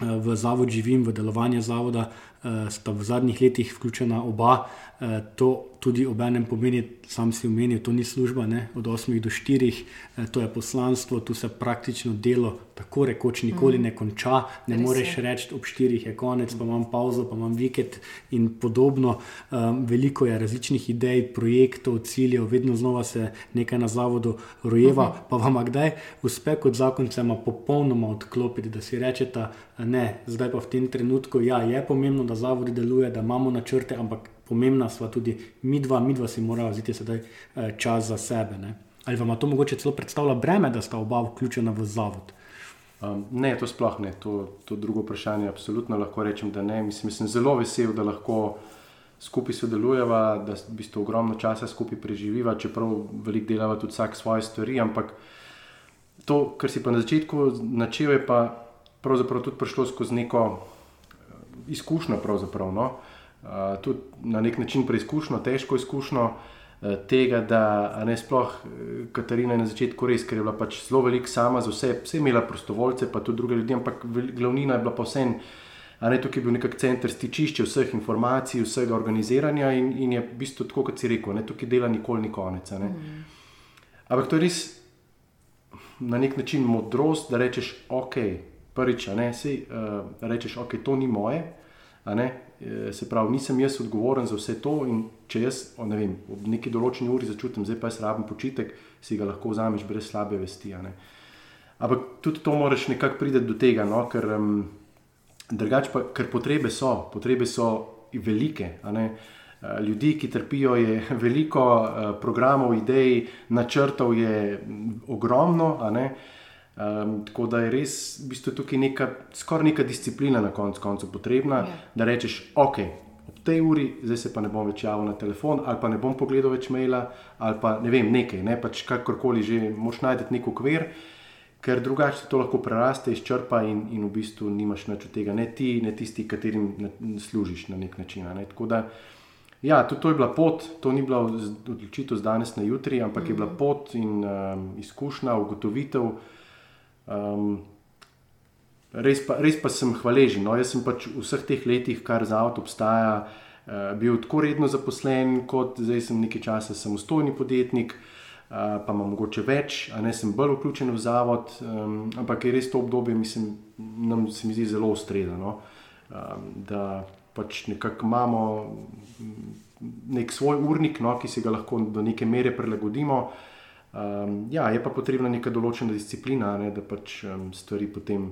v zavod živim, v delovanje zavoda, sta v zadnjih letih vključena oba. To tudi ob enem pomeni, sam si omenil, to ni služba, ne? od 8 do 4, eh, to je poslanstvo, tu se praktično delo tako rekoč nikoli mm. ne konča. Ne Res moreš je. reči, ob 4 je konec, pa imam pauzo, pa imam vikend in podobno. Um, veliko je različnih idej, projektov, ciljev, vedno znova se nekaj na zavodu rojeva. Mm -hmm. Pa vam kdaj uspe kot zakoncema popolnoma odklopiti, da si rečete, ne, zdaj pa v tem trenutku, ja, je pomembno, da zavodi deluje, da imamo načrte, ampak pomembna sva tudi mi dva, mi dva si moramo vzeti sedaj eh, čas za sebe. Ne? Ali vam to mogoče celo predstavlja breme, da sta oba vključena v zavod? Um, ne, to sploh ne. To, to drugo vprašanje, absolutno lahko rečem, da ne. Mislim, sem zelo vesel, da lahko skupaj sodelujeva, da v bistvu ogromno časa skupaj preživiva, čeprav veliko delava tudi vsak svoje stvari. Ampak to, kar si pa na začetku načel, je pa pravzaprav tudi prišlo skozi neko eh, izkušnjo. No? Tudi na nek način preizkušnjo, težko izkušnjo uh, tega, da ne sploh uh, Katarina na začetku res, ker je bila pač zelo velika sama za vse, vse imela prostovoljce, pa tudi druge ljudi, ampak glavnina je bila pa vsem. A ne tukaj je bil nek center stičišče vseh informacij, vsega organiziranja in, in je v bistvu tako, kot si rekel, ne tukaj dela nikoli ni konec. Mm. Ampak to je res na nek način modrost, da rečeš, ok, prvič, ne, sej, uh, rečeš, ok, to ni moje, ne, Eh, se pravi, nisem jaz odgovoren za vse to. Če jaz ne vem, ob neki določeni uri začutim, da pa jaz rabim počitek, si ga lahko vzameš brez slabe vesti. Ampak tudi to moraš nekako priti do tega, no? ker, um, pa, ker potrebe so, potrebe so velike. Eh, ljudi, ki trpijo, je veliko, eh, programov, idej, načrtov je ogromno. Um, tako da je res v bistvu tukaj neka, skoraj neka disciplina na koncu koncev potrebna, ja. da rečeš, ok, ob tej uri, zdaj se pa ne bom več javil na telefon, ali pa ne bom pogledal več maila, ali pa ne vem, nekaj, ne pač kakorkoli že, moš najti nek okvir, ker drugače to lahko preraste, izčrpa in, in v bistvu nimaš več od tega, ne ti, ne tisti, katerim ne, služiš na nek način. Ne? Tako da, ja, to, to je bila pot, to ni bila odločitev z danes na jutri, ampak mm. je bila mhm. pot in um, izkušnja, ugotovitev. Um, res, pa, res pa sem hvaležen. No? Jaz sem pač v vseh teh letih, kar za avto obstaja, uh, bil tako redno zaposlen, kot zdaj sem nekaj časa samostojni podjetnik, uh, pa imam mogoče več, a ne sem bolj vključen v zavod. Um, ampak je res to obdobje, mislim, nam se mi zdi zelo ustredno. No? Um, da pač nekako imamo nek svoj urnik, no, ki se ga lahko do neke mere prilagodimo. Um, ja, je pa potrebna neka določena disciplina, ne, da pač um, stvari potem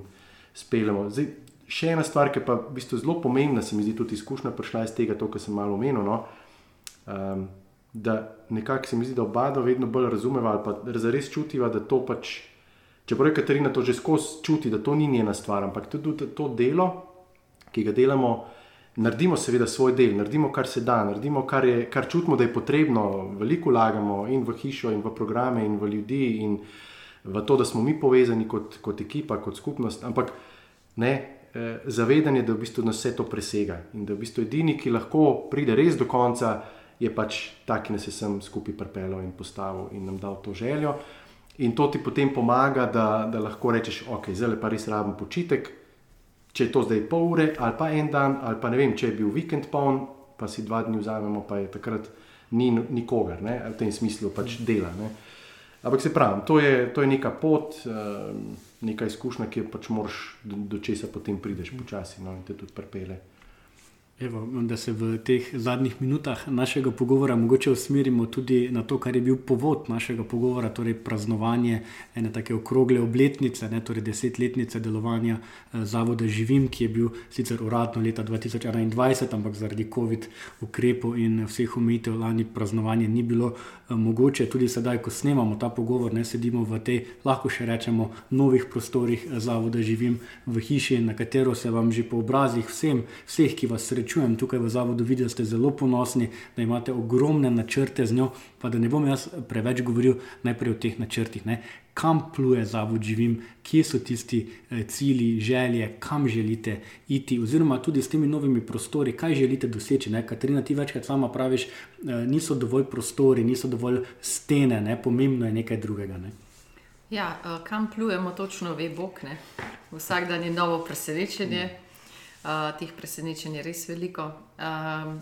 speljemo. Zdaj, še ena stvar, ki je pa v bistvu zelo pomembna, se mi zdi tudi izkušnja, prišla iz tega, kar sem malo omenil. No, um, da nekako se mi zdi, da oba dva vedno bolj razumeva ali pa res čutiva, da to pač, čeprav je Katarina to že skozi čuti, da to ni njena stvar, ampak tudi to delo, ki ga delamo naredimo seveda svoj del, naredimo kar se da, naredimo kar, je, kar čutimo, da je potrebno, veliko vlagamo in v hišo, in v programe, in v ljudi, in v to, da smo mi povezani kot, kot ekipa, kot skupnost. Ampak ne, eh, zavedanje, da v bistvu nas vse to presega in da v bistvu edini, ki lahko pride res do konca, je pač ta, ki nas je sem skupaj pripeljal in postavil in nam dal to željo. In to ti potem pomaga, da, da lahko rečeš, ok, zdaj pa res rabim počitek, če je to zdaj pol ure ali pa en dan, ali pa ne vem, če je bil vikend poln, pa si dva dni vzamemo, pa je takrat ni nikogar, ne? v tem smislu pač dela. Ne? Ampak se pravi, to je, to je neka pot, uh, neka izkušnja, ki jo pač moraš do, do česa potem prideš počasi no? in te tudi prepele. Evo, da se v teh zadnjih minutah našega pogovora mogoče usmerimo tudi na to, kar je bil povod našega pogovora, torej praznovanje ene tako okrogle obletnice, ne, torej desetletnice delovanja eh, Zavoda Živim, ki je bil sicer uradno leta 2021, ampak zaradi COVID ukrepov in vseh omejitev lani praznovanje ni bilo eh, mogoče. Tudi sedaj, ko snemamo ta pogovor, ne sedimo v tej, lahko še rečemo, novih prostorih eh, Zavoda Živim v hiši, na katero se vam že po obrazih vsem, vseh, ki vas srečujejo, srečujem tukaj v zavodu, vidim, da ste zelo ponosni, da imate ogromne načrte z njo. Pa da ne bom jaz preveč govoril najprej o teh načrtih. Ne. kam pluje zavod živim, kje so tisti eh, cilji, želje, kam želite iti, oziroma tudi s temi novimi prostori, kaj želite doseči. Ne? Katarina, ti večkrat sama praviš, eh, niso dovolj prostori, niso dovolj stene, ne? pomembno je nekaj drugega. Ne? Ja, eh, kam plujemo, točno ve Bog. Ne? Vsak dan je novo presenečenje, uh, teh presenečenj je res veliko. Um,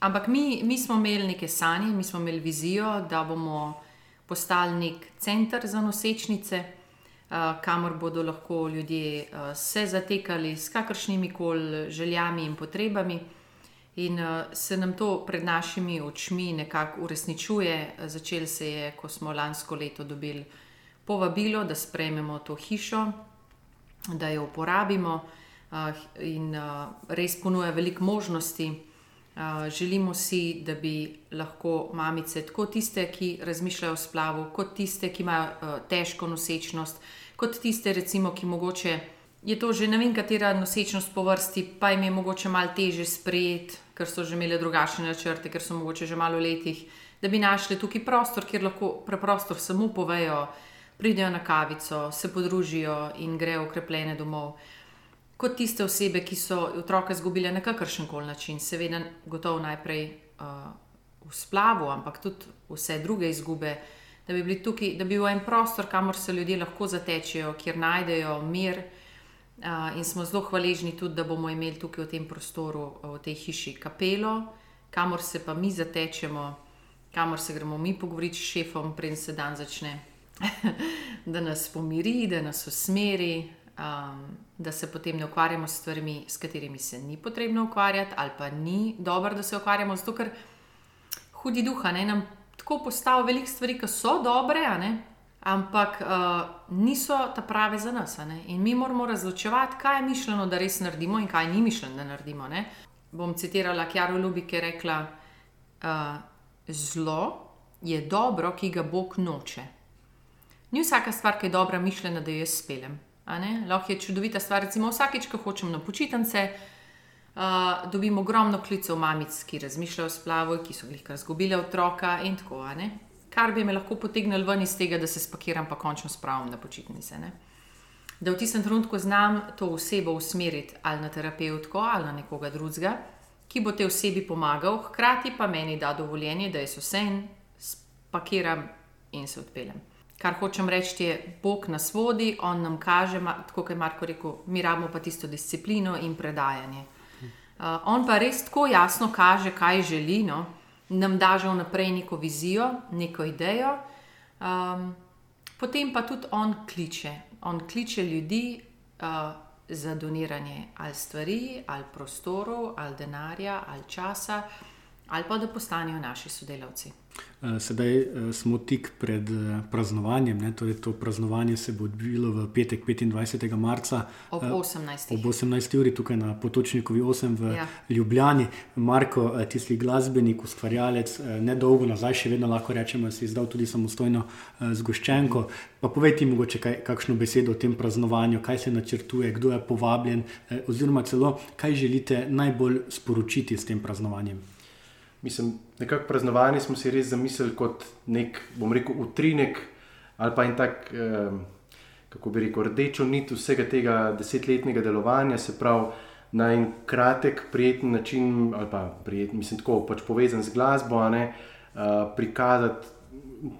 ampak mi, mi smo imeli neke sanje, mi smo imeli vizijo, da bomo postali nek center za nosečnice, uh, kamor bodo lahko ljudje uh, se zatekali s kakršnimi koli željami in potrebami. In uh, se nam to pred našimi očmi nekako uresničuje. Začel se je, ko smo lansko leto dobili povabilo, da sprejmemo to hišo, da jo uporabimo uh, in uh, res ponuja veliko možnosti. Uh, želimo si, da bi lahko mamice, tako tiste, ki razmišljajo o splavu, kot tiste, ki imajo uh, težko nosečnost, kot tiste, recimo, ki mogoče je to že ne vem, katera nosečnost po vrsti, pa jim je mogoče malo teže sprejeti, ker so že imeli drugačne načrte, ker so mogoče že malo letih, da bi našli tukaj prostor, kjer lahko preprosto samo povejo, pridejo na kavico, se podružijo in grejo ukrepljene domov. Kot tiste osebe, ki so otroka izgubile na kakršen koli način, seveda, gotovo najprej uh, v splavu, ampak tudi vse druge izgube, da bi bili tukaj, da bi bil en prostor, kamor se ljudje lahko zatečejo, kjer najdejo mir. Uh, in smo zelo hvaležni tudi, da bomo imeli tukaj v tem prostoru, v tej hiši, kapelo, kamor se pa mi zatečemo, kamor se gremo mi pogovoriti s šefom, preden se dan začne. da nas pomiri, da nas usmeri, um, da se potem ne ukvarjamo s stvarmi, s katerimi se ni potrebno ukvarjati, ali pa ni dobro, da se ukvarjamo, zato ker hudi duha ne, nam tako postavijo veliko stvari, ki so dobre, ampak uh, niso ta prave za nas. In mi moramo razločevati, kaj je mišljeno, da res naredimo, in kaj ni mišljeno, da naredimo. Ne. Bom citirala Kjaro Ljubi, ki je rekla: uh, Zlo je dobro, ki ga Bog noče. Ni vsaka stvar, ki je dobra, mišljena, da jo jaz spelem. Lahko je čudovita stvar, recimo vsakeč, ko hočem na počitnice, uh, dobim ogromno klicev mamic, ki razmišljajo o splavu, ki so jih razgubile otroka in tako naprej. Kar bi me lahko potegnilo ven iz tega, da se spakiram, pa končno spravim na počitnice. Ne? Da v tistem trenutku znam to osebo usmeriti ali na terapeutko ali na nekoga drugega, ki bo te osebi pomagal, hkrati pa meni da dovoljenje, da jaz vse en spakiram in se odpeljem. Kar hočem reči, je, Bog nas vodi, On nam kaže, tako kot je Marko rekel, mi rabimo pa tisto disciplino in predajanje. Uh, on pa res tako jasno kaže, kaj želi, no? nam da že vnaprej neko vizijo, neko idejo, um, potem pa tudi on kliče. On kliče ljudi uh, za doniranje ali stvari, ali prostorov, ali denarja, ali časa, ali pa da postanejo naši sodelavci. Eh, sedaj eh, smo tik pred eh, praznovanjem, ne? torej to praznovanje se bo odvilo v petek, 25. marca ob 18. Ob 18. uri tukaj na Potočnikovi 8 v ja. Ljubljani. Marko, ti si glasbenik, ustvarjalec, nedolgo nazaj, še vedno lahko rečemo, si izdal tudi samostojno zgoščenko. Pa povej ti mogoče kaj, kakšno besedo o tem praznovanju, kaj se načrtuje, kdo je povabljen, oziroma celo kaj želite najbolj sporočiti s tem praznovanjem. Mislim, nekako praznovanje smo si res zamislili kot nek, bom rekel, utrinek ali pa en tak, eh, kako bi rekel, rdečo nit vsega tega desetletnega delovanja, se pravi na en kratek, prijeten način, ali pa prijeten, mislim, tako pač povezan z glasbo, ne, eh, prikazati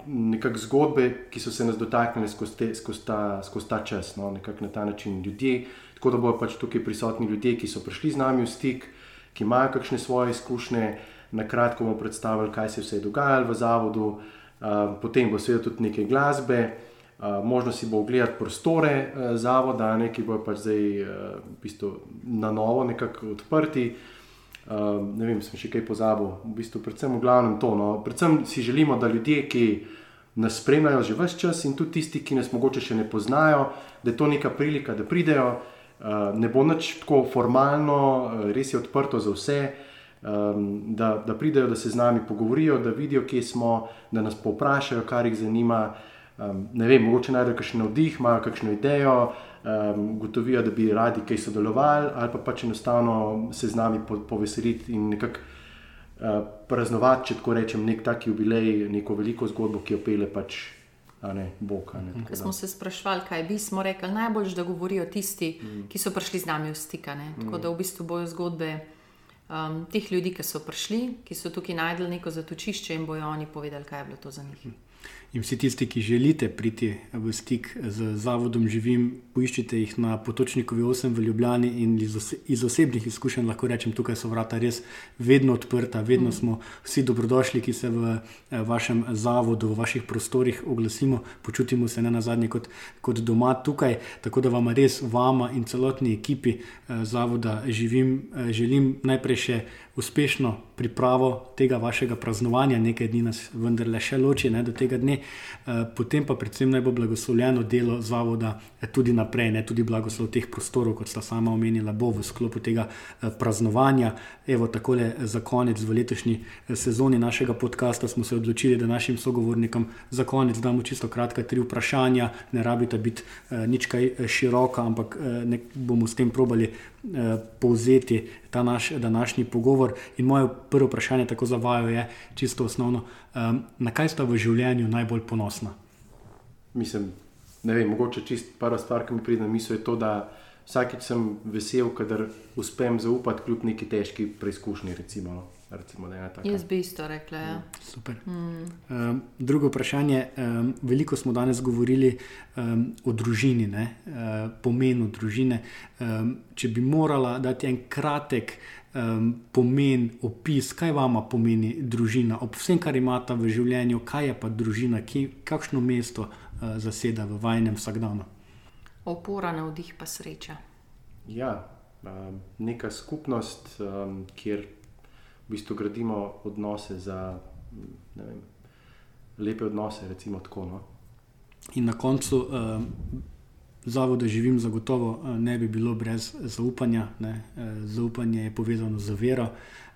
nekakšne zgodbe, ki so se nas dotaknile skozi, skozi, ta, skozi ta čas, no, nekako na ta način ljudje. Tako da bodo pač tukaj prisotni ljudje, ki so prišli z nami v stik, ki imajo kakšne svoje izkušnje na kratko bomo predstavili, kaj se je vse dogajalo v zavodu, uh, potem bo seveda tudi nekaj glasbe, uh, možno si bo ogledati prostore uh, zavoda, ne, ki bojo pač zdaj v bistvu na novo nekako odprti. Ne vem, sem še kaj pozabil, v bistvu predvsem v glavnem to. No. Predvsem si želimo, da ljudje, ki nas spremljajo že vse čas in tudi tisti, ki nas mogoče še ne poznajo, da je to neka prilika, da pridejo. Ne bo nič tako formalno, res je odprto za vse. Um, da, da pridejo, da se z nami pogovorijo, da vidijo, kje smo, da nas povprašajo, kar jih zanima. Um, ne vem, mogoče najdejo kakšen navdih, imajo kakšno idejo, um, gotovijo, da bi radi kaj sodelovali, ali pa pač enostavno se z nami po, poveseliti in nekako uh, praznovati, če tako rečem, nek tak jubilej, neko veliko zgodbo, ki jo pele pač ne Bog. ne, Ko smo se sprašvali, kaj bi, smo rekli, najbolj, da govorijo tisti, Mm. ki so prišli z nami v stik. Tako Mm. da v bistvu bojo zgodbe um, teh ljudi, ki so prišli, ki so tukaj najdel neko zatočišče in bojo oni povedali, kaj je bilo to za njih. In vsi tisti, ki želite priti v stik z Zavodom Živim, poiščite jih na Potočnikovi 8 v Ljubljani in iz, ose iz osebnih izkušenj lahko rečem, tukaj so vrata res vedno odprta, vedno Mm. smo vsi dobrodošli, ki se v eh, vašem zavodu, v vaših prostorih oglasimo, počutimo se ne na zadnje kot, kot doma tukaj, tako da vam res, vama in celotni ekipi eh, Zavoda Živim, eh, želim najprej še uspešno pripravo tega vašega praznovanja, nekaj dni nas vendarle še loči ne, do tega dne, eh, potem pa predvsem naj bo blagoslovljeno delo zavoda eh, tudi naprej, ne tudi blagoslov teh prostorov, kot sta sama omenila, bo v sklopu tega eh, praznovanja. Evo, takole za konec v letošnji sezoni našega podcasta smo se odločili, da našim sogovornikom za konec damo čisto kratka tri vprašanja, ne rabita biti nič kaj široka, ampak ne bomo s tem probali povzeti ta naš današnji pogovor. In moje prvo vprašanje, tako za vaju, je čisto osnovno, um, na kaj sta v življenju najbolj ponosna? Mislim, ne vem, mogoče čist prva stvar, ki mi pride na misel, je to, da vsakeč sem vesel, kadar uspem zaupati kljub neki težki preizkušnji. Recimo, no. Recimo, da je taka. Jaz bi isto rekla. Ja. Super. Mm. Um, drugo vprašanje. Um, veliko smo danes govorili um, o družini, ne, uh, pomenu družine. Um, če bi morala dati en kratek um, pomen, opis, kaj vama pomeni družina, ob vsem, kar imate v življenju, kaj je pa družina, ki, kakšno mesto uh, zaseda v vajnem vsakdanu. Opora, navdih pa sreča. Ja, um, neka skupnost, um, kjer v bistvu gradimo odnose za vem, lepe odnose, recimo tako. No. In na koncu um, zavoda živim, zagotovo uh, ne bi bilo brez zaupanja. Ne? Uh, zaupanje je povezano z vero.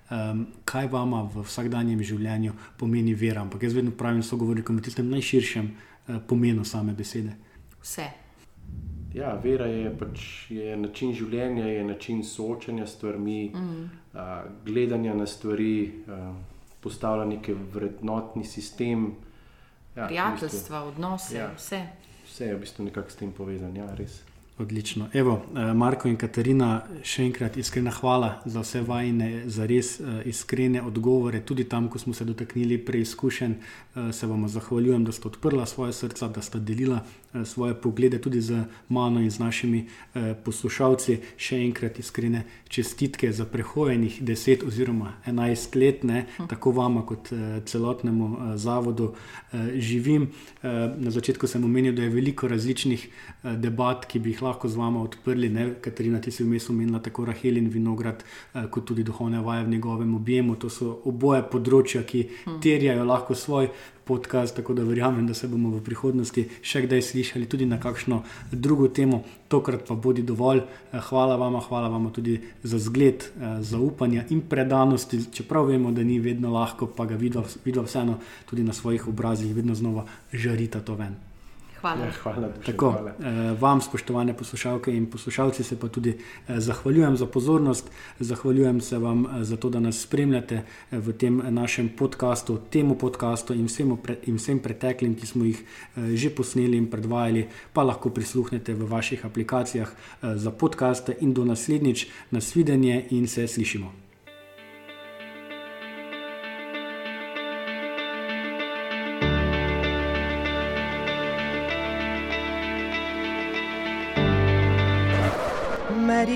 Um, kaj vama v vsakdanjem življenju pomeni vera? Ampak jaz vedno pravim sogovornikom v tistem najširšem uh, pomenu same besede. Vse. Ja, vera je, pač, je način življenja, je način soočanja s stvarmi, Mhm. a, gledanja na stvari, a, postavlja neki vrednotni sistem. Ja, v Prijateljstva, bistvu, odnose, ja. vse. Vse je v bistvu nekako s tem povezano, ja, res. Odlično. Evo, eh, Marko in Katarina, še enkrat iskrena hvala za vse vajne, za res eh, iskrene odgovore. Tudi tam, ko smo se dotaknili preizkušenj, eh, se vam zahvaljujem, da ste odprla svoje srca, da ste delila svoje poglede tudi z mano in z našimi eh, poslušalci. Še enkrat iskrene čestitke za prehojenih 10 oziroma 11 let, ne, tako vama kot eh, celotnemu eh, zavodu eh, živim. Eh, na začetku sem omenil, da je veliko različnih eh, debat, ki bi jih lahko z vama odprli. Ne? Katarina, ti si vmes omenila tako Rahel in Vinograd, eh, kot tudi duhovne vaje v njegovem objemu. To so oboje področja, ki Hmm. terjajo lahko svoj podcast, tako da verjamem, da se bomo v prihodnosti še kdaj slišali tudi na kakšno drugo temo. Tokrat pa bodi dovolj. Eh, Hvala vam, hvala vam tudi za zgled, eh, zaupanja in predanosti, čeprav vemo, da ni vedno lahko, pa ga vidva vseeno tudi na svojih obrazih, vedno znova žarita to ven. Hvala. Ja, hvala, Dušan, Tako, hvala. eh, vam, spoštovane poslušalke in poslušalci, se pa tudi eh, zahvaljujem za pozornost, zahvaljujem se vam eh, za to, da nas spremljate v tem našem podkastu, temu podkastu in vsem, in vsem preteklim, ki smo jih že posneli in predvajali, pa lahko prisluhnete v vaših aplikacijah za podkaste in do naslednjič, nasvidenje in se slišimo.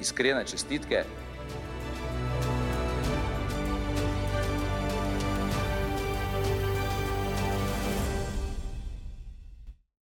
Iskrene čestitke.